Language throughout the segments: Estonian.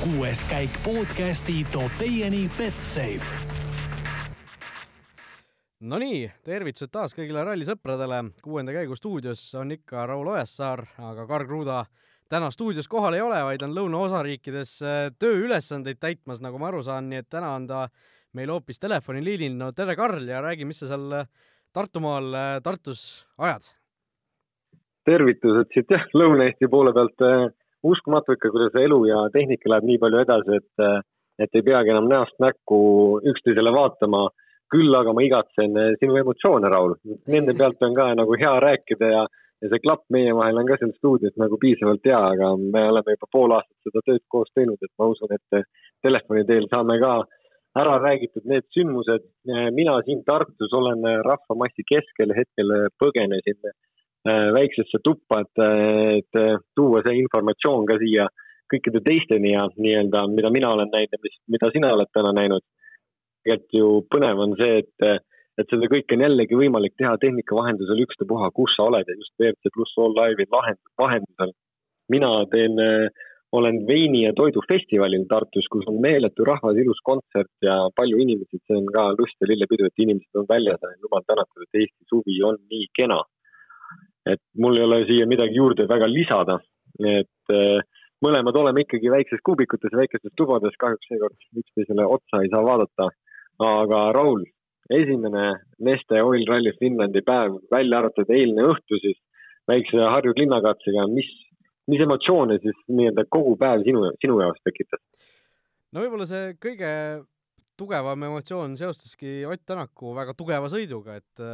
kuues käik podcasti toob teieni Betsafe. Nonii, tervitused taas kõigile rallisõpradele. kuuenda käigu stuudios on ikka Raul Ojasaar, aga Karl Kruda täna stuudios kohal ei ole, vaid on lõunaosariikides äh, tööülesandeid täitmas, nagu ma aru saan, nii et täna on ta meil hoopis telefoniliinil. no tere, Karl, ja räägi, mis sa seal äh, Tartumaal, äh, Tartus ajad? tervitused siit jah, Lõuna-Eesti poole pealt. Uskumatu ikka, kuidas elu ja tehnika läheb nii palju edasi, et, et ei peagi enam näost näkku üksteisele vaatama. küll aga ma igatsen sinu emotsioone, Raul. Nende pealt on ka nagu hea rääkida ja ja see klapp meie vahel on ka siin stuudios nagu piisavalt hea, aga me oleme juba pool aastat seda tööd koos teinud, et ma usun, et telefoni teel saame ka ära räägitud need sündmused. mina siin Tartus olen rahvamassi keskel, hetkel põgenesin väiksesse tuppa, et, et tuua see informatsioon ka siia kõikide teisteni ja nii-öelda, mida mina olen näinud ja mis, mida sina oled täna näinud. tegelikult ju põnev on see, et et seda kõike on jällegi võimalik teha tehnika vahendusel ükstapuha, kus sa oled ja just WRC pluss All Live'i vahendusel. mina teen, olen veini ja toidu festivalil Tartus, kus on meeletu rahvas, ilus kontsert ja palju inimesi, see on ka lust ja lillepidu, et inimesed on väljas ja jumal tänatud, et Eesti suvi on nii kena. Et mul ei ole siia midagi juurde väga lisada, et mõlemad oleme ikkagi väikses kuubikutes, väikestes tubades, kahjuks seekord üksteisele otsa ei saa vaadata. aga Raul, esimene Neste Oil Rally Finlandi päev, välja arvatud eilne õhtu siis väikse Harju linnakatsega, mis, mis emotsioone siis nii-öelda kogu päev sinu, sinu jaoks tekitas? no võib-olla see kõige tugevam emotsioon seostuski Ott Tänaku väga tugeva sõiduga, et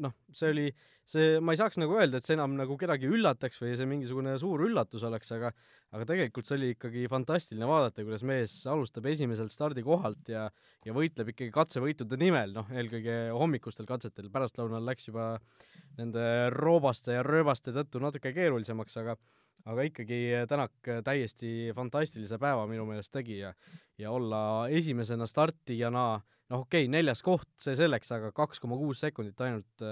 noh, see oli, see, ma ei saaks nagu öelda, et see enam nagu kedagi üllataks või see mingisugune suur üllatus oleks, aga aga tegelikult see oli ikkagi fantastiline vaadata, kuidas mees alustab esimeselt stardikohalt ja ja võitleb ikkagi katsevõitude nimel, noh, eelkõige hommikustel katsetel, pärastlõunal läks juba nende roobaste ja rööbaste tõttu natuke keerulisemaks, aga aga ikkagi Tänak täiesti fantastilise päeva minu meelest tegi ja ja olla esimesena startijana, noh okei okay,, neljas koht, see selleks, aga kaks koma kuus sekundit ainult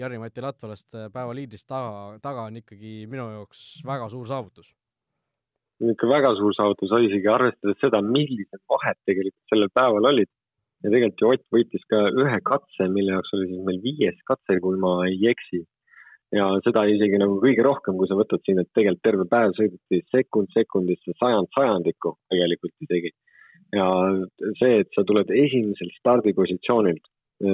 Jari-Mati Latvalast päeva liidrist taga, taga on ikkagi minu jaoks väga suur saavutus. ikka väga suur saavutus, isegi arvestades seda, millised vahed tegelikult sellel päeval olid. ja tegelikult ju Ott võitis ka ühe katse, mille jaoks oli siis meil viies katse, kui ma ei eksi ja seda isegi nagu kõige rohkem, kui sa võtad siin, et tegelikult terve päev sõideti sekund sekundisse, sajand sajandikku tegelikult isegi. ja see, et sa tuled esimesel stardipositsioonilt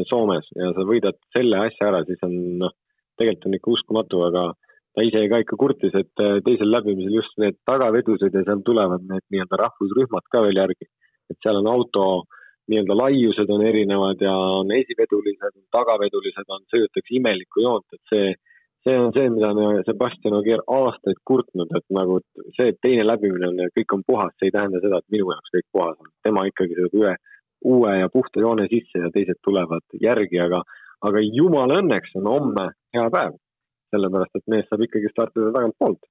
Soomes ja sa võidad selle asja ära, siis on noh, tegelikult on ikka uskumatu, aga ta ise ka ikka kurtis, et eh, teisel läbimisel just need tagavedused ja seal tulevad need nii-öelda rahvusrühmad ka veel järgi. et seal on auto nii-öelda laiused on erinevad ja on esivedulised, tagavedulised on, sõidetakse imelikku joont, et see see on see, mida me Sebastian Ogier aastaid kurtnud, et nagu see, et teine läbimine on ja kõik on puhas, see ei tähenda seda, et minu jaoks kõik puhas on. tema ikkagi sõidab ühe uue ja puhta joone sisse ja teised tulevad järgi, aga, aga jumala õnneks on homme hea päev. sellepärast, et mees saab ikkagi startida tagantpoolt.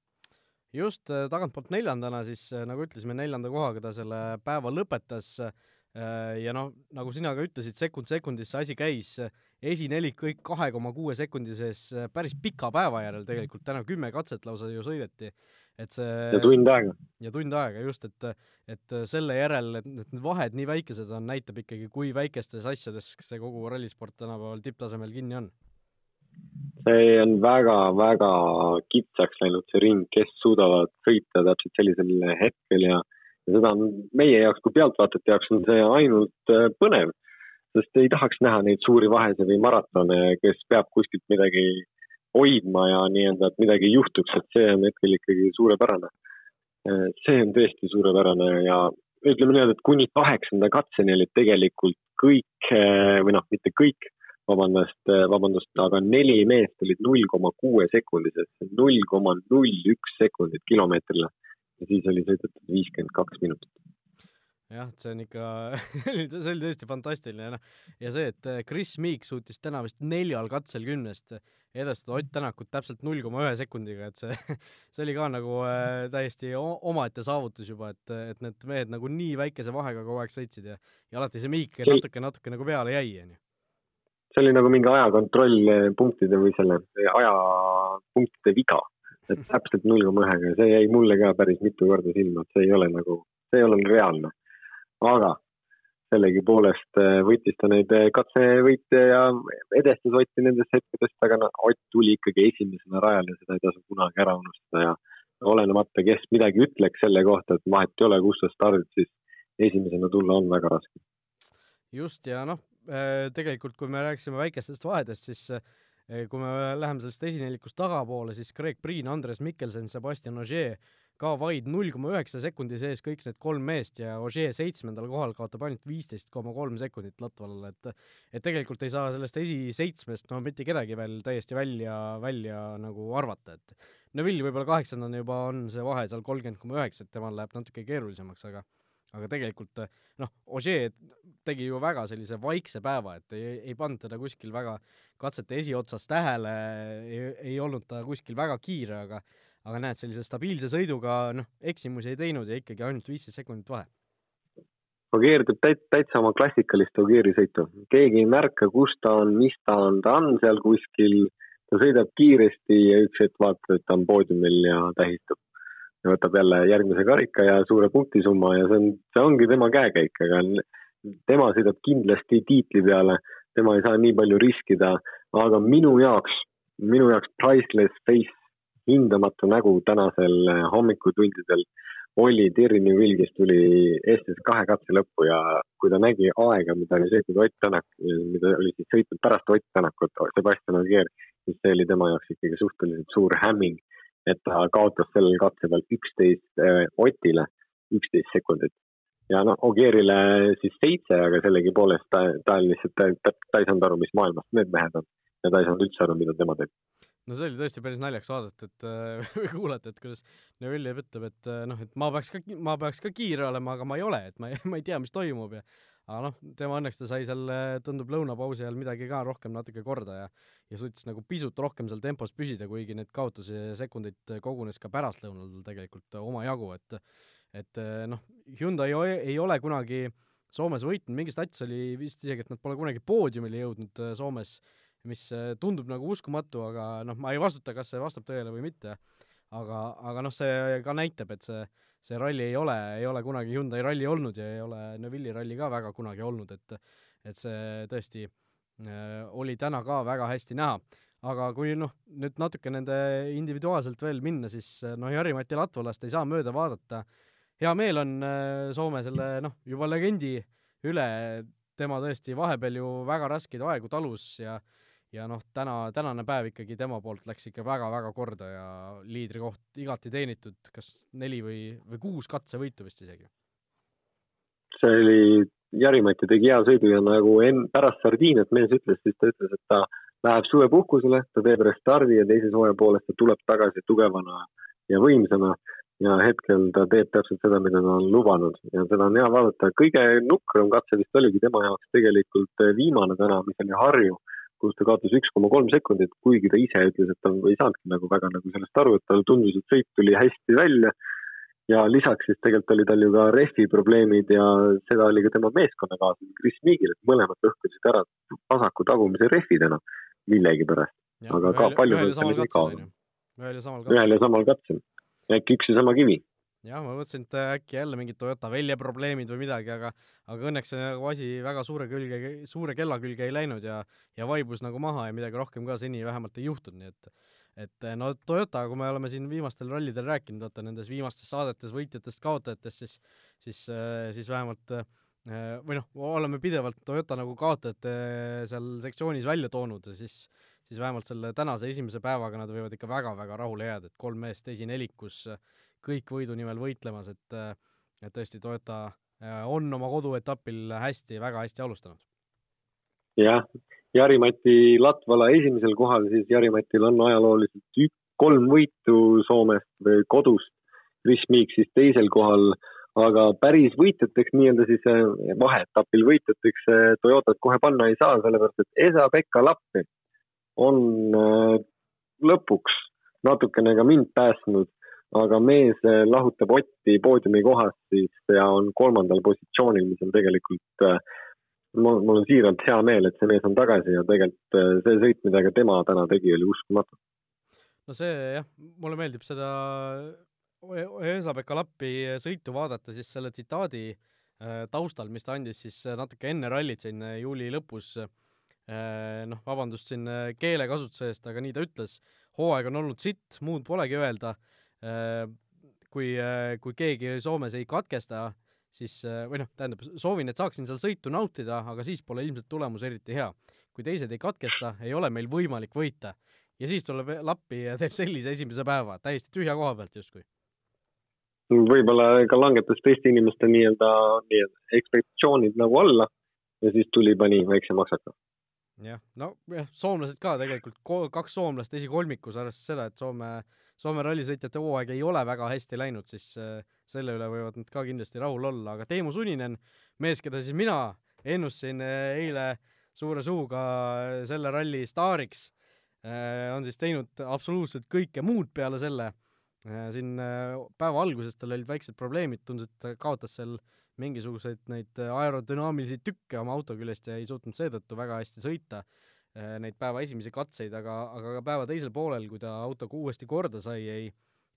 just, tagantpoolt neljandana siis, nagu ütlesime, neljanda kohaga ta selle päeva lõpetas ja noh, nagu sina ka ütlesid, sekund sekundis see asi käis esinelik kõik kahe koma kuue sekundi sees päris pika päeva järel tegelikult, täna kümme katset lausa ju sõideti. Et see ja tund aega. ja tund aega, just, et, et selle järel, et need vahed nii väikesed on, näitab ikkagi, kui väikestes asjades see kogu rallisport tänapäeval tipptasemel kinni on. see on väga-väga kitsaks läinud, see ring, kes suudavad sõita täpselt sellisel hetkel ja ja seda on meie jaoks kui pealtvaatajate jaoks on see ainult äh, põnev sest ei tahaks näha neid suuri vahesid või maratone, kes peab kuskilt midagi hoidma ja nii-öelda, et midagi juhtuks, et see on hetkel ikkagi suurepärane. see on tõesti suurepärane ja ütleme niimoodi, et kuni kaheksanda katseni olid tegelikult kõik või noh, mitte kõik, vabandust, vabandust, aga neli meest olid null koma kuue sekundises, null koma null üks sekundit kilomeetrile ja siis oli sõidetud viiskümmend kaks minutit jah, et see on ikka see oli tõesti fantastiline ja noh, ja see, et äh, Chris Meek suutis täna vist neljal katsel kümnest edestada Ott Tänakut täpselt null koma ühe sekundiga, et see, see oli ka nagu äh, täiesti omaette saavutus juba, et, et need mehed nagu nii väikese vahega kogu aeg sõitsid ja, ja alati see Meek natuke, natuke nagu peale jäi, onju. see oli nagu mingi ajakontroll punktide või selle ajapunktide viga, et täpselt null koma ühega, see jäi mulle ka päris mitu korda silma, et see ei ole nagu see ei ole reaalne. Aga sellegipoolest äh, võttis ta neid äh, katsevõite ja edestas Otti nendest hetkedest, aga no Ott tuli ikkagi esimesena rajale, seda ei tasu kunagi ära unustada ja olenemata, kes midagi ütleks selle kohta, et vahet ei ole, kus sa stardid, siis esimesena tulla on väga raske. just ja noh, äh, tegelikult kui me rääkisime väikestest vahedest, siis kui me läheme sellest esinelikust tagapoole, siis Greg Priin, Andres Mikkelsen, Sebastian Ogier ka vaid null koma üheksa sekundi sees kõik need kolm meest ja Ogier seitsmendal kohal kaotab ainult viisteist koma kolm sekundit Latvalale, et et tegelikult ei saa sellest esiseitsmest no mitte kedagi veel täiesti välja, välja nagu arvata, et Neville võib-olla kaheksandana juba on see vahe seal kolmkümmend koma üheksa, et temal läheb natuke keerulisemaks, aga aga tegelikult noh, Ogier tegi ju väga sellise vaikse päeva, et ei, ei pannud teda kuskil väga katsete esiotsas tähele, ei olnud ta kuskil väga kiire, aga aga näed, sellise stabiilse sõiduga noh, eksimusi ei teinud ja ikkagi ainult viisteist sekundit vahe. Ogier teeb täit-, täitsa oma klassikalist Ogieri sõitu, keegi ei märka, kus ta on, mis ta on, ta on seal kuskil, ta sõidab kiiresti ja üks hetk vaatab, et ta on poodiumil ja tähistab. ja võtab jälle järgmise karika ja suure punktisumma ja see on, see ongi tema käekäik, aga tema sõidab kindlasti tiitli peale, tema ei saa nii palju riskida, aga minu jaoks, minu jaoks priceless face hindamatu nägu tänasel äh, hommikutundidel oli Terri Newell, kes tuli Eestis kahe katse lõppu ja kui ta nägi aega, mida oli sõitnud Ott Tänak, mida oli siis sõitnud pärast Ott Tänakut, Sebastian Ogier, siis see oli tema jaoks ikkagi suhteliselt suur hämming, et ta kaotas sellel katse peal üksteist äh, Otile, üksteist sekundit. ja noh, Ogierile siis seitse, aga sellegipoolest ta, ta lihtsalt, ta, ta ei saanud aru, mis maailmas need mehed on ja ta ei saanud üldse aru, mida tema teeb no see oli tõesti päris naljakas vaadata, et äh, või kuulata, et kuidas Neville ütleb, et äh, noh, et ma peaks ka, ma peaks ka kiire olema, aga ma ei ole, et ma ei, ma ei tea, mis toimub ja aga noh, tema õnneks ta sai seal, äh, tundub lõunapausi ajal midagi ka rohkem natuke korda ja ja suutis nagu pisut rohkem seal tempos püsida, kuigi neid kaotusi sekundeid kogunes ka pärastlõunal tegelikult omajagu, et et noh, Hyundai ei ole kunagi Soomes võitnud, mingi stats oli vist isegi, et nad pole kunagi poodiumile jõudnud Soomes. äh, mis äh, tundub nagu uskumatu, aga noh, ma ei vastuta, kas see vastab tõele või mitte, aga, aga noh, see ka näitab, et see, see ralli ei ole, ei ole kunagi Hyundai ralli olnud ja ei ole Neville'i ralli ka väga kunagi olnud, et et see tõesti äh, oli täna ka väga hästi näha. aga kui noh, nüüd natuke nende individuaalselt veel minna, siis äh, noh, Jari-Mati Latvalast ei saa mööda vaadata, hea meel on äh, Soome selle noh, juba legendi üle, tema tõesti vahepeal ju väga raskeid aegu talus ja ja noh, täna, tänane päev ikkagi tema poolt läks ikka väga-väga korda ja liidrikoht igati teenitud, kas neli või, või kuus katsevõitu vist isegi. see oli, Jari-Mati tegi hea sõidu ja nagu enn-, pärast Sardiiniat mees ütles, siis ta ütles, et ta läheb suvepuhkusele, ta teeb restardi ja teises hooaja poolest ta tuleb tagasi tugevana ja võimsana ja hetkel ta teeb täpselt seda, mida ta on lubanud ja seda on hea vaadata. kõige nukram katse vist oligi tema jaoks tegelikult viimane täna, mis oli Harju kus ta kaotas üks koma kolm sekundit, kuigi ta ise ütles, et ta ei saanudki nagu väga nagu sellest aru, et talle tundus, et sõit tuli hästi välja. ja lisaks siis tegelikult oli tal ju ka rehvi probleemid ja seda oli ka tema meeskonnakaaslane Chris Meagil, et mõlemad lõhkusid ära vasaku tagumise rehvi täna millegipärast. aga ka palju ühel ja samal katsel. ühel ja samal katsel. äkki üks ja sama kivi jah, ma mõtlesin, et äkki jälle mingid Toyota väljaprobleemid või midagi, aga aga õnneks see nagu asi väga suure külge, suure kella külge ei läinud ja ja vaibus nagu maha ja midagi rohkem ka seni vähemalt ei juhtunud, nii et et no Toyota, kui me oleme siin viimastel rallidel rääkinud, vaata nendes viimastes saadetes võitjatest-kaotajatest, siis siis, siis vähemalt või noh, oleme pidevalt Toyota nagu kaotajate seal sektsioonis välja toonud ja siis siis vähemalt selle tänase esimese päevaga nad võivad ikka väga-väga rahule jääda, et kolm meest esinelikus äh, kõik võidu nimel võitlemas, et äh, et tõesti Toyota äh, on oma koduetapil hästi, väga hästi alustanud. jah, Jari-Mati Latvala esimesel kohal, siis Jari-Matil on ajalooliselt ük-, kolm võitu Soomest või kodust, Chris Meek siis teisel kohal, aga päris võitjateks, nii-öelda siis äh, vaheetapil võitjateks Toyotat kohe panna ei saa, sellepärast et Esa-Pekka Lappi on lõpuks natukene ka mind päästnud aga mees eh, lahutab Otti poodiumi kohast siis ja on kolmandal positsioonil, mis on tegelikult äh, mul, mul on siiralt hea meel, et see mees on tagasi ja tegelikult äh, see sõit, mida ka tema täna tegi, oli uskumatu. no see jah, mulle meeldib seda Eesapeka Lappi sõitu vaadata, siis selle tsitaadi taustal, mis ta andis siis natuke enne rallit siin juuli lõpus, noh, vabandust siin keelekasutuse eest, aga nii ta ütles, hooaeg on olnud sitt, muud polegi öelda, kui, kui keegi Soomes ei katkesta, siis või noh, tähendab, soovin, et saaksin seal sõitu nautida, aga siis pole ilmselt tulemus eriti hea. kui teised ei katkesta, ei ole meil võimalik võita ja siis tuleb Lappi ja teeb sellise esimese päeva, täiesti tühja koha pealt justkui. võib-olla ka langetas teiste inimeste nii-öelda nii-öelda ekspektatsioonid nagu alla ja siis tuli, pani väikse maksaka. jah, no jah, soomlased ka tegelikult, kaks soomlast esikolmikus, arvestades seda, et Soome, Soome rallisõitjate hooaeg ei ole väga hästi läinud, siis äh, selle üle võivad nad ka kindlasti rahul olla, aga Teemu Suninen, mees, keda siis mina ennustasin äh, eile suure suuga selle ralli staariks Äh, on siis teinud absoluutselt kõike muud peale selle. Äh, siin äh, päeva alguses tal olid väiksed probleemid, tundus, et ta kaotas seal mingisuguseid neid aerodünaamilisi tükke oma auto küljest ja ei suutnud seetõttu väga hästi sõita neid päeva esimesi katseid, aga, aga ka päeva teisel poolel, kui ta autoga uuesti korda sai, ei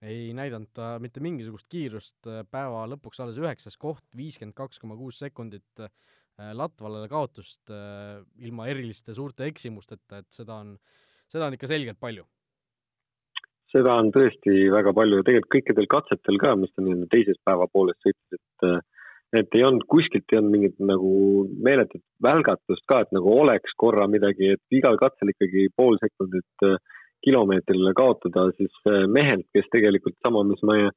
ei näidanud ta mitte mingisugust kiirust, päeva lõpuks alles üheksas koht, viiskümmend kaks koma kuus sekundit Latvalale kaotust ilma eriliste suurte eksimusteta, et seda on äh, seda on ikka selgelt palju. seda on tõesti väga palju ja tegelikult kõikidel katsetel ka, mis ta nii-öelda teises päeva pooles sõitis, et et ei olnud kuskilt ei olnud mingit nagu meeletut välgatust ka, et nagu oleks korra midagi, et igal katsel ikkagi pool sekundit äh, kilomeetrile kaotada, siis äh, mehelt, kes tegelikult sama, mis ma äh,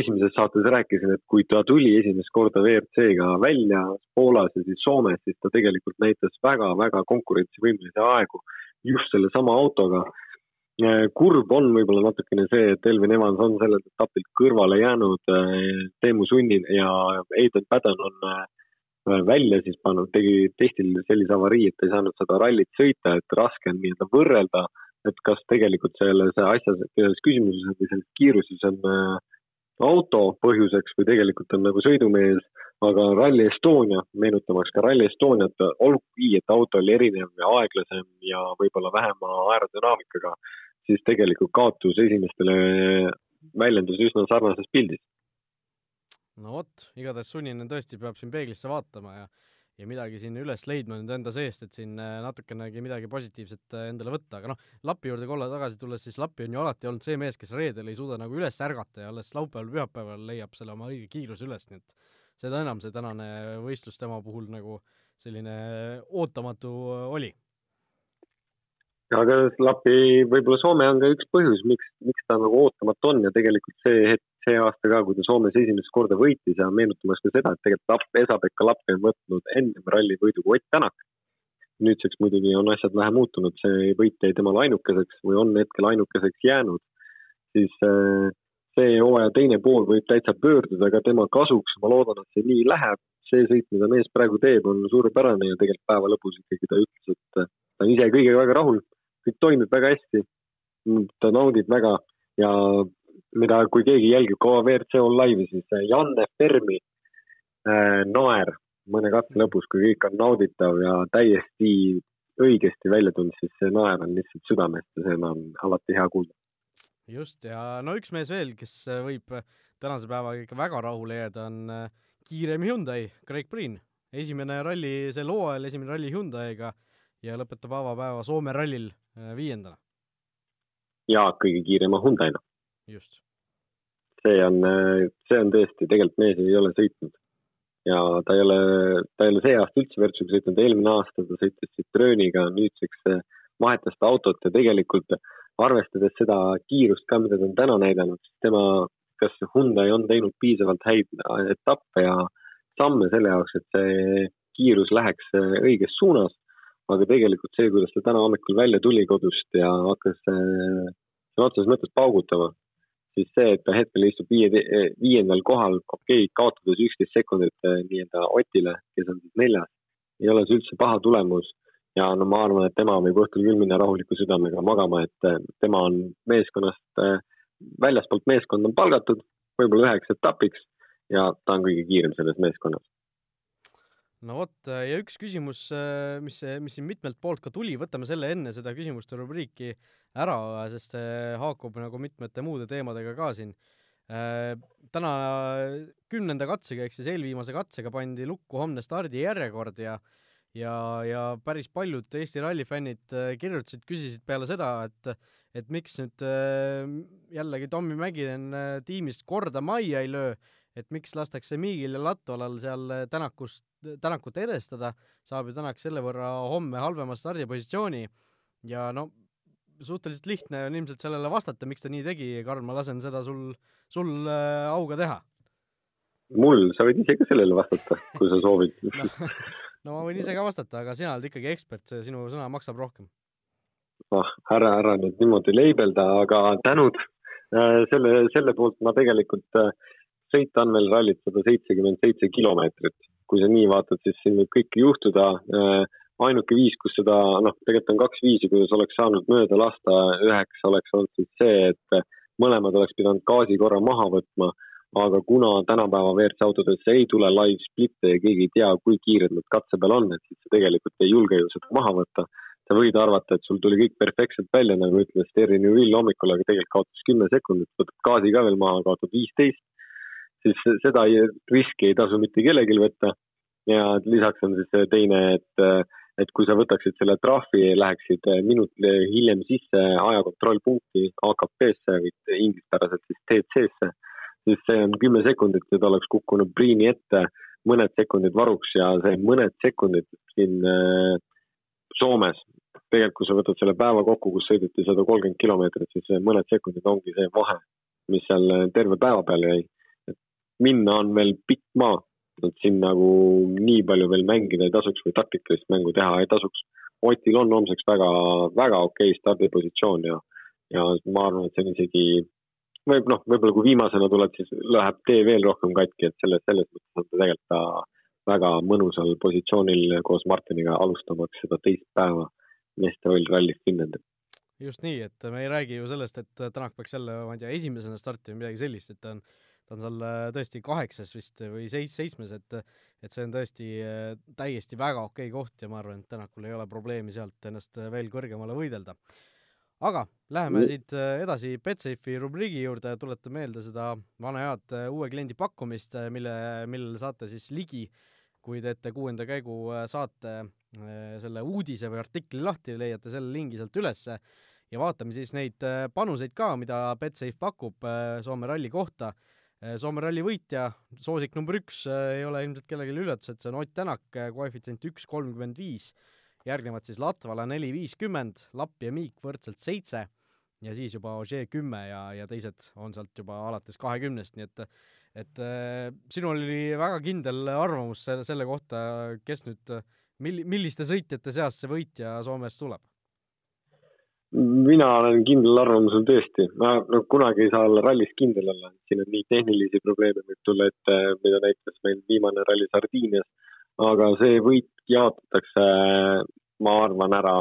esimeses saates rääkisin, et kui ta tuli esimest korda WRC-ga välja Poolas ja siis Soomes, siis ta tegelikult näitas väga-väga konkurentsivõimelisi aegu just sellesama autoga. Äh, kurb on võib-olla natukene see, et Elvin Evans on sellelt etapilt kõrvale jäänud. Äh, Teemu Sunnin ja Aiden Padden on äh, välja siis pannud, tegi testil sellise avarii, et ei saanud seda rallit sõita, et raske on nii-öelda võrrelda, et kas tegelikult selles asjas, selles küsimuses või selles kiiruses on auto põhjuseks või tegelikult on nagu sõidumees aga Rally Estonia, meenutamaks ka Rally Estoniat, olgugi et auto oli erinev ja aeglasem ja võib-olla vähema aerodünaamikaga, siis tegelikult kaotus esimestele väljendus üsna sarnases pildis. no vot, igatahes sunnine tõesti peab siin peeglisse vaatama ja ja midagi siin üles leidma nüüd enda seest, et siin äh, natukenegi midagi positiivset äh, endale võtta, aga noh, Lapi juurde korra tagasi tulles, siis Lappi on ju alati olnud see mees, kes reedel ei suuda nagu üles ärgata ja alles laupäeval-pühapäeval leiab selle oma õige kiiruse üles, nii et seda enam see tänane võistlus tema puhul nagu selline ootamatu oli. aga Lapi, võib-olla Soome on ka üks põhjus, miks, miks ta nagu ootamatu on ja tegelikult see hetk, see aasta ka, kui ta Soomes esimest korda võitis ja meenutamas ka seda, et tegelikult Lapp, Esa-Pekka Lappi on võtnud ennem rallivõidu kui Ott Tänak. nüüdseks muidugi on asjad vähe muutunud, see võit jäi temale ainukeseks või on hetkel ainukeseks jäänud, siis äh, see hooaja teine pool võib täitsa pöörduda ka tema kasuks, ma loodan, et see nii läheb. see sõit, mida mees praegu teeb, on suurepärane ja tegelikult päeva lõpus ikkagi ta ütles, et ta on ise kõigega väga rahul, kõik toimib väga hästi. ta naudib väga ja mida, kui keegi jälgib kaua WRC on laivi, siis Janne Fermi äh, naer mõne katse lõpus, kui kõik on nauditav ja täiesti õigesti välja tulnud, siis see naer on lihtsalt südamest ja seda on alati hea kuulda just, ja no üks mees veel, kes äh, võib äh, tänase päevaga ikka väga rahule jääda, on äh, kiirem Hyundai, Craig Priin. esimene ralli sel hooajal, esimene ralli Hyundai'ga ja lõpetab avapäeva Soome rallil viiendana. ja kõige kiirema Hyundai'na. just. see on, see on tõesti, tegelikult mees ei ole sõitnud ja ta ei ole, ta ei ole see aasta üldse Virtuga sõitnud, eelmine aasta ta sõitis Citrooniga, nüüdseks vahetas ta autot ja tegelikult äh, arvestades seda kiirust ka, mida ta on täna näidanud, siis tema, kas Hyundai on teinud piisavalt häid etappe ja samme selle jaoks, et see kiirus läheks õiges suunas. aga tegelikult see, kuidas ta täna hommikul välja tuli kodust ja hakkas sõna otseses mõttes paugutama, siis see, et ta hetkel istub viie, viiendal kohal, okei okay,, kaotades üksteist sekundit eh, nii-öelda Otile, kes on siis neljas, ei ole see üldse paha tulemus ja no ma arvan, et tema võib õhtul küll minna rahuliku südamega magama, et äh, tema on meeskonnast, äh, väljaspoolt meeskond on palgatud võib-olla üheks etapiks ja ta on kõige kiirem selles meeskonnas. no vot, äh, ja üks küsimus, mis, mis siin mitmelt poolt ka tuli, võtame selle enne seda küsimuste rubriiki ära, sest see haakub nagu mitmete muude teemadega ka siin. täna kümnenda katsega ehk siis eelviimase katsega pandi lukku homne stardijärjekord ja ja, ja päris paljud Eesti rallifännid kirjutasid, küsisid peale seda, et et miks nüüd jällegi Tommy Mäkinen tiimist korda majja ei löö, et miks lastakse Miigil ja Latvalal seal Tänakust, Tänakut edestada, saab ju Tänak selle võrra homme halvema stardipositsiooni ja no suhteliselt lihtne on ilmselt sellele vastata, miks ta nii tegi, Karl, ma lasen seda sul, sul äh, auga teha. Mul, sa võid ise ka sellele vastata, kui sa soovid. No, no ma võin ise ka vastata, aga sina oled ikkagi ekspert, see sinu sõna maksab rohkem. ah, ära, ära nüüd niimoodi leibelda, aga tänud. Äh, selle, selle poolt ma tegelikult äh, sõita on veel rallit sada seitsekümmend seitse kilomeetrit. kui sa nii vaatad, siis siin võib kõike juhtuda. Äh, ainuke viis, kus seda, noh, tegelikult on kaks viisi, kuidas oleks saanud mööda lasta, üheks oleks olnud siis see, et mõlemad oleks pidanud gaasi korra maha võtma, aga kuna tänapäeva WRC autodesse ei tule live split'e ja keegi ei tea, kui kiired nad katse peal on, et siis sa tegelikult ei julge ju seda maha võtta. sa võid arvata, et sul tuli kõik perfektselt välja, nagu ütles Terry Newell hommikul, aga tegelikult kaotas kümme sekundit, võtad gaasi ka veel maha, kaotad viisteist, siis seda riski ei tasu mitte kellelgi võtta. ja lisaks on siis teine, et et kui sa võtaksid selle trahvi, läheksid minut hiljem sisse ajakontrollpunkti AKP-sse või inglispäraselt siis TC-sse, siis see on kümme sekundit ja ta oleks kukkunud Priini ette mõned sekundid varuks ja see mõned sekundid siin äh, Soomes, tegelikult kui sa võtad selle päeva kokku, kus sõideti sada kolmkümmend kilomeetrit, siis see mõned sekundid ongi see vahe, mis seal terve päeva peale jäi. et minna on veel pikk maa et siin nagu nii palju veel mängida ei tasuks või taktikalist mängu teha ei tasuks. Otil on homseks väga, väga okei okay stardipositsioon ja, ja ma arvan, et see on isegi, võib noh, võib-olla kui viimasena tuleb, siis läheb tee veel rohkem katki, et selles, selles mõttes on ta tegelikult ta väga mõnusal positsioonil koos Martiniga alustamaks seda teist päeva meeste Oil Rally Finlandit just nii, et me ei räägi ju sellest, et Tänak peaks jälle, ma ei tea, esimesena startima, midagi sellist, et ta on ta on seal äh, tõesti kaheksas vist või seis-, seitsmes, et et see on tõesti äh, täiesti väga okei koht ja ma arvan, et Tänakul ei ole probleemi sealt ennast äh, veel kõrgemale võidelda. Aga läheme siit edasi Betsafe'i rubriigi juurde ja tuletan meelde seda vana head uue kliendi pakkumist, mille, millele saate siis ligi, kui teete kuuenda käigu saate selle uudise või artikli lahti, leiate selle lingi sealt ülesse ja vaatame siis neid panuseid ka, mida Betsafe pakub Soome ralli kohta. Äh, Soome ralli võitja, soosik number üks, äh, ei ole ilmselt kellelegi üllatus, et see on Ott Tänak, äh, koefitsient üks kolmkümmend viis, järgnevad siis Latvala neli viiskümmend, Lapp ja Miik võrdselt seitse ja siis juba Ožee kümme ja, ja teised on sealt juba alates kahekümnest, nii et et äh, sinul oli väga kindel arvamus selle, selle kohta, kes nüüd, mil-, milliste sõitjate seast see võitja Soomest tuleb? mina olen kindlal arvamusel tõesti, ma no kunagi ei saa olla rallis kindel olla, siin on nii tehnilisi probleeme võib tulla ette, mida näitas meil viimane ralli Sardiinias, aga see võit jaotatakse, ma arvan, ära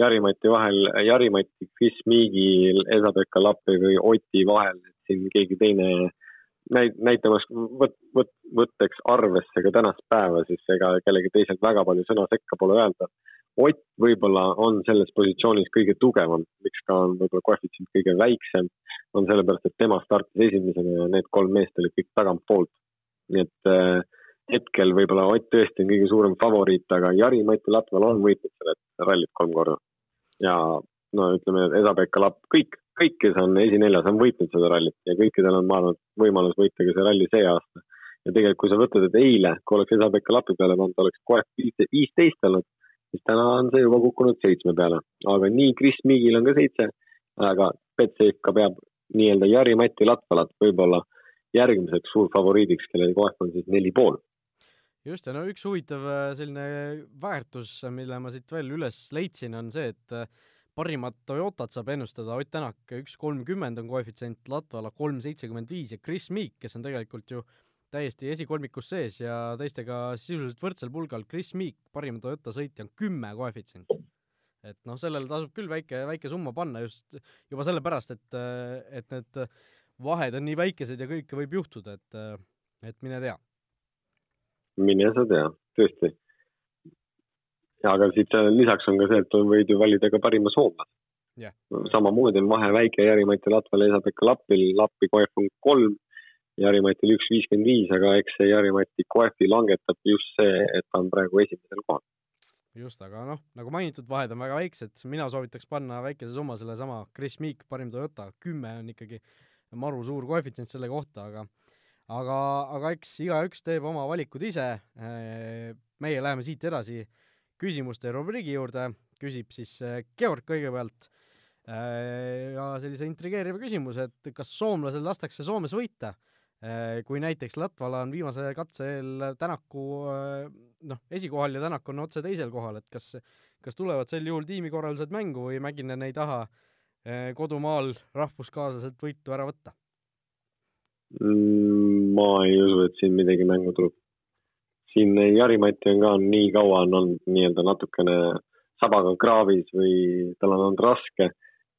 Jari-Mati vahel, Jari-Mati, Chris Miigi, Esa-Pekka Lappi või Oti vahel, et siin keegi teine näit-, näitamas võt-, võt-, võtteks arvesse ka tänast päeva, siis ega kellelgi teisel väga palju sõna sekka pole öelda Ott võib-olla on selles positsioonis kõige tugevam, miks ka on võib-olla koefitsient kõige väiksem, on sellepärast, et tema startis esimesena ja need kolm meest olid kõik tagantpoolt. nii et äh, hetkel võib-olla Ott tõesti on kõige suurem favoriit, aga Jari-Mati Latval on võitnud selle rallit kolm korda. ja no ütleme, Esa-Pekka Lapp, kõik, kõik, kes on esineljas, on võitnud seda rallit ja kõikidel on, ma arvan, võimalus võita ka see ralli see aasta. ja tegelikult, kui sa võtad, et eile, kui oleks Esa-Pekka Lapi peale pannud, oleks koef viisteist olnud siis täna on see juba kukkunud seitsme peale, aga nii Chris Miigil on ka seitse, aga Betsafe ka peab nii-öelda Jari-Mati Latvalat võib-olla järgmiseks suurfavoriidiks, kelle koef on siis neli pool. Just, ja no üks huvitav äh, selline väärtus, mille ma siit veel üles leidsin, on see, et äh, parimat Toyotat saab ennustada Ott Tänak üks kolmkümmend on koefitsient, Latvala kolm seitsekümmend viis ja Chris Meek, kes on tegelikult ju täiesti esikolmikus sees ja teistega sisuliselt võrdsel pulgal. Chris Meek, parim Toyota sõitja, on kümme koefitsient. et noh, sellele tasub küll väike, väike summa panna just juba sellepärast, et, et need vahed on nii väikesed ja kõike võib juhtuda, et, et mine tea. Mine sa tea, tõesti. aga siit lisaks on ka see, et võid ju valida ka parima soomlase. Yeah.. samamoodi on vahe väike Jari-Mati Latval, Esa-Pekka Lappil, Lappi koef on kolm Jari-Matil üks viiskümmend viis, aga eks see Jari-Mati koefi langetab just see, et ta on praegu esimesel kohal. just, aga noh, nagu mainitud, vahed on väga väiksed, mina soovitaks panna väikese summa sellesama Chris Meek, parim Toyota, kümme on ikkagi maru suur koefitsient selle kohta, aga aga, aga eks igaüks teeb oma valikud ise. meie läheme siit edasi küsimuste rubriigi juurde, küsib siis Georg kõigepealt ja sellise intrigeeriva küsimuse, et kas soomlasel lastakse Soomes võita, kui näiteks Latvala on viimase katse eel Tänaku noh, esikohal ja Tänak on otse teisel kohal, et kas, kas tulevad sel juhul tiimikorraldused mängu või Mäkinen ei taha kodumaal rahvuskaaslaselt võitu ära võtta? Mm, ma ei usu, et siin midagi mängu tuleb. siin Jari-Mati on ka nii kaua on olnud nii-öelda natukene sabaga kraavis või tal on olnud raske.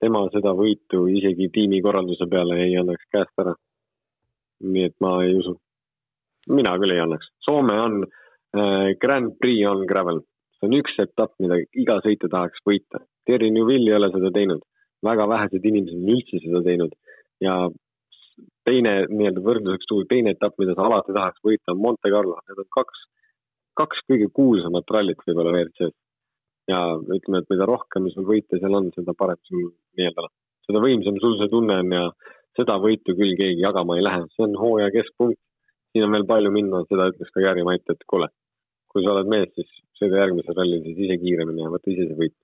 tema seda võitu isegi tiimikorralduse peale ei annaks käest ära. nii et ma ei usu. mina küll ei annaks. Soome on äh,, Grand Prix on gravel. see on üks etapp, mida iga sõitja tahaks võita. Terry Newvil ei ole seda teinud. väga vähesed inimesed on üldse seda teinud ja teine nii-öelda võrdluseks tuua, teine etapp, mida sa alati tahaks võita, on Monte Carlo, need on kaks, kaks kõige kuulsamat rallit võib-olla WRC-s. ja ütleme, et mida rohkem sul võite seal on, seda parem sul nii-öelda, seda võimsam sul see tunne on ja seda võitu küll keegi jagama ei lähe, see on hooaja keskpunkt. siin on veel palju minna, seda ütles ka Jari-Mait, et kuule, kui sa oled mees, siis sõida järgmisel rallil siis ise kiiremini ja võta ise see võit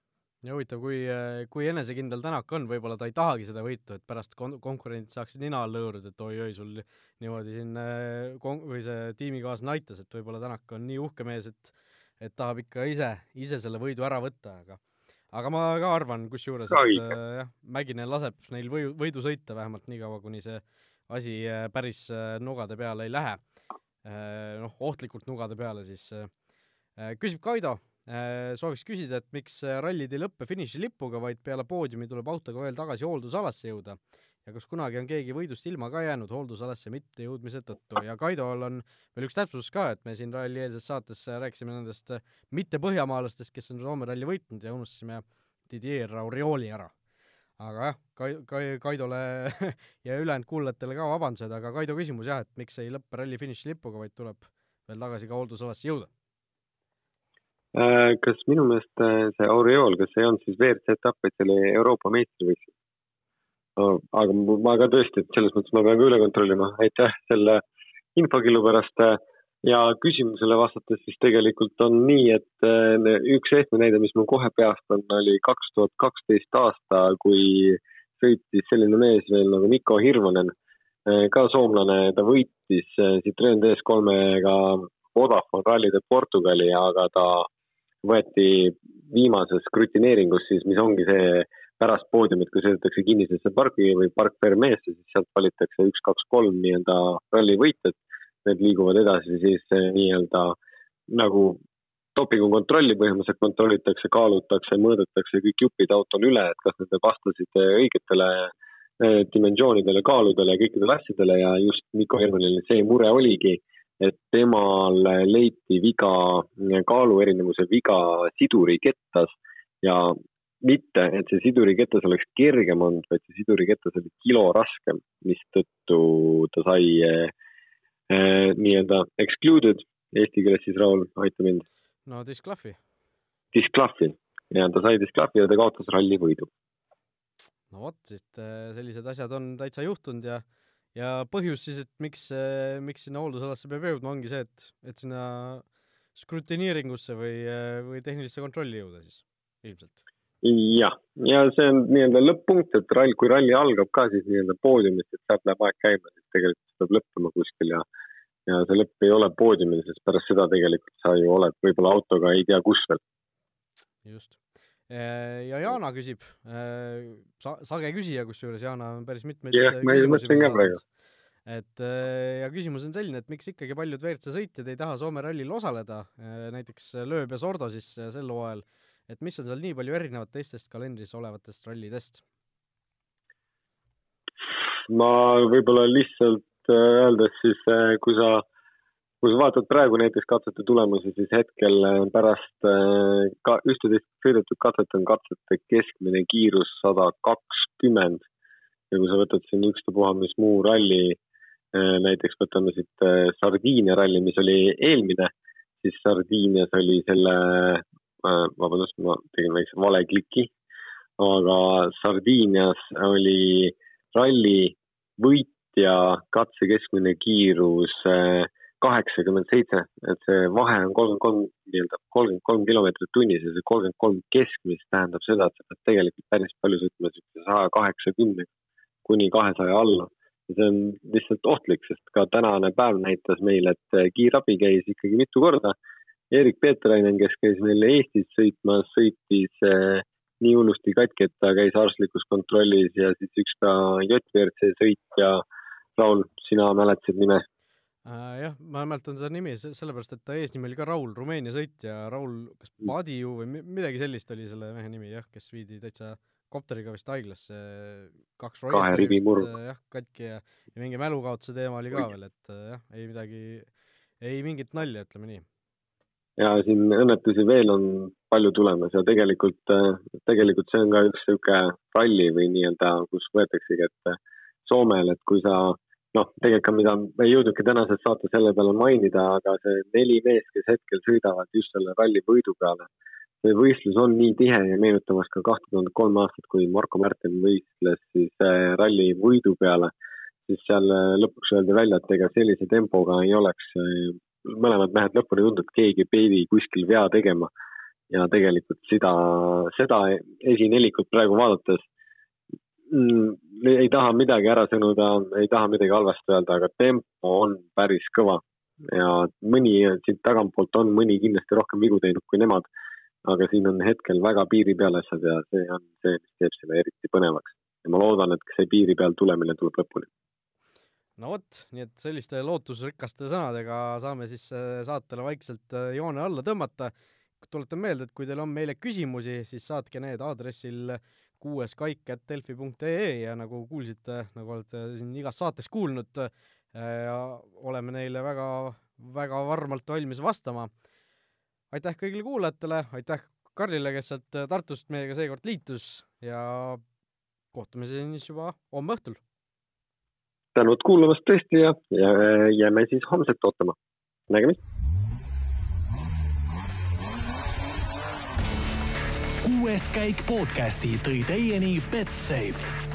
ja huvitav, kui, kui enesekindel Tänak on, võib-olla ta ei tahagi seda võitu, et pärast kon-, konkurendid saaksid nina alla hõõruda, et oi-oi, sul niimoodi siin äh, kon-, või see tiimikaaslane aitas, et võib-olla Tänak on nii uhke mees, et et tahab ikka ise, ise selle võidu ära võtta, aga aga ma ka arvan kusjuures, et äh, jah, Mäginen laseb neil võidu, võidu sõita vähemalt nii kaua, kuni see asi äh, päris äh, nugade peale ei lähe äh,. noh, ohtlikult nugade peale siis äh, küsib Kaido Äh, sooviks küsida, et miks äh, rallid ei lõppe finišilipuga, vaid peale poodiumi tuleb autoga veel tagasi hooldusalasse jõuda? Ja kas kunagi on keegi võidust ilma ka jäänud hooldusalasse mittejõudmise tõttu? Ja Kaidol on veel üks täpsustus ka, et me siin ralli eelses saates rääkisime nendest äh, mitte põhjamaalastest, kes on Soome ralli võitnud ja unustasime Didier Aurioli ära. aga jah, Kai-, Kai-, Kaidole ja ülejäänud kuulajatele ka vabandused, aga Kaido küsimus jah, et miks ei lõppe ralli finišilipuga, vaid tuleb veel tagasi ka hooldusalasse jõuda. Äh, kas minu meelest äh, see Aureol, kas ei olnud siis WRC etapp, vaid see oli Euroopa meistrivõistlus aga ma ka tõesti, et selles mõttes ma pean ka üle kontrollima, aitäh selle infokillu pärast. ja küsimusele vastates siis tegelikult on nii, et äh, üks ehtne näide, mis mul kohe peast on, oli kaks tuhat kaksteist aasta, kui sõitis selline mees veel nagu Mikko Hirvonen, ka soomlane, ta võitis Citroen DS3-ga Vodafone Rally de Portugali, aga ta võeti viimases skrutineeringus siis, mis ongi see pärast poodiumit, kui sõidetakse kinnisesse pargi või park Vermeesse, siis sealt valitakse üks, kaks, kolm nii-öelda ralli võitjad. Need liiguvad edasi siis eh, nii-öelda nagu dopingukontrolli põhimõtteliselt kontrollitakse, kaalutakse, mõõdetakse kõik jupid autol üle, et kas need vastasid eh, õigetele eh, dimensioonidele, kaaludele ja kõikidele asjadele ja just Mikko Hermanil see mure oligi et temal leiti viga, kaaluerinevuse viga sidurikettas ja mitte, et see sidurikettas oleks kergem olnud, vaid see sidurikettas oli kilo raskem, mistõttu ta sai eh, nii-öelda excluded, eesti keeles siis Raul, aita mind. no disklahvi. disklahvi ja ta sai disklahvi ja ta kaotas ralli võidu. no vot, et eh, sellised asjad on täitsa juhtunud ja ja põhjus siis, et miks, miks sinna hooldusalasse peab jõudma, ongi see, et, et sinna skrutineeringusse või, või tehnilisse kontrolli jõuda siis ilmselt. jah, ja see on nii-öelda lõpp-punkt, et rall, kui ralli algab ka siis nii-öelda poodiumist, et sealt läheb aeg käima, siis tegelikult peab lõppema kuskil ja ja see lõpp ei ole poodiumil, sest pärast seda tegelikult sa ju oled võib-olla autoga ei tea kus veel. just ja Jana küsib äh, sa-, sage küsija, kusjuures Jana on päris mitmeid jah, ma mõtlen ka praegu. et äh, ja küsimus on selline, et miks ikkagi paljud WRC sõitjad ei taha Soome rallil osaleda, näiteks Lööb ja Sordo siis sel hooajal, et mis on seal nii palju erinevat teistest kalendris olevatest rallidest? ma võib-olla lihtsalt öeldes siis, kui sa kui sa vaatad praegu näiteks katsete tulemusi, siis hetkel äh, pärast äh, ka ühteteist sõidetud katset on katsete keskmine kiirus sada kakskümmend. ja kui sa võtad siin ükstapuha mis muu ralli, näiteks võtame siit Sardiinia ralli, mis oli eelmine, siis Sardiinias oli selle, vabandust, ma tegin väikse vale kliki, aga Sardiinias oli ralli võitja katse keskmine kiirus kaheksakümmend seitse, et see vahe on kolmkümmend kolm, nii-öelda kolmkümmend kolm kilomeetrit tunnis ja see kolmkümmend kolm keskmist tähendab seda, et sa pead tegelikult päris palju sõitma niisuguse saja kaheksakümne kuni kahesaja alla. ja see on lihtsalt ohtlik, sest ka tänane päev näitas meile, et kiirabi käis ikkagi mitu korda. Erik Peeterinen, kes käis meil Eestis sõitmas, sõitis eh, nii hullusti katki, et ta käis arstlikus kontrollis ja siis üks ka JVRC sõitja. Raul, sina mäletasid nime? Äh,. jah, ma mäletan seda nimi sellepärast, et ta eesnimi oli ka Raul, Rumeenia sõitja, Raul, kas mm. Padiu või midagi sellist oli selle mehe nimi jah, kes viidi täitsa kopteriga vist haiglasse, kaks murd. Äh, jah, katki ja, ja mingi mälukaotuse teema oli ka veel, et äh, jah, ei midagi, ei mingit nalja, ütleme nii. ja siin õnnetusi veel on palju tulemas ja tegelikult, äh, tegelikult see on ka üks niisugune ralli või nii-öelda, kus võetaksegi ette Soomel, et kui sa noh, tegelikult mida ei jõudnudki tänases saates selle peale mainida, aga see neli meest, kes hetkel sõidavad just selle ralli võidu peale. see võistlus on nii tihe ja meenutamas ka kahte tuhandet kolm aastat, kui Marko Märten võistles siis äh, ralli võidu peale, siis seal äh, lõpuks öeldi välja, et ega sellise tempoga ei oleks äh, mõlemad mehed lõpuni tundnud, et keegi peidi kuskil vea tegema. ja tegelikult seda, seda esinelikut praegu vaadates ei taha midagi ära sõnuda, ei taha midagi halvasti öelda, aga tempo on päris kõva. ja mõni siit tagantpoolt on mõni kindlasti rohkem vigu teinud kui nemad. aga siin on hetkel väga piiri peal asjad ja see on see, mis teeb selle eriti põnevaks. ja ma loodan, et see piiri peal tulemine tuleb lõpuni. no vot, nii et selliste lootusrikaste sõnadega saame siis äh, saatele vaikselt äh, joone alla tõmmata. tuletan meelde, et kui teil on meile küsimusi, siis saatke need aadressil kuues kaik at delfi.ee ja nagu kuulsite, nagu olete siin igas saates kuulnud, äh, oleme neile väga, väga varmalt valmis vastama. aitäh kõigile kuulajatele, aitäh Karlile, kes sealt Tartust meiega seekord liitus ja kohtume siis juba homme õhtul. tänud kuulamast tõesti ja, ja jääme siis homset ootama. nägemist kuues käik podcasti tõi teieni Betsafe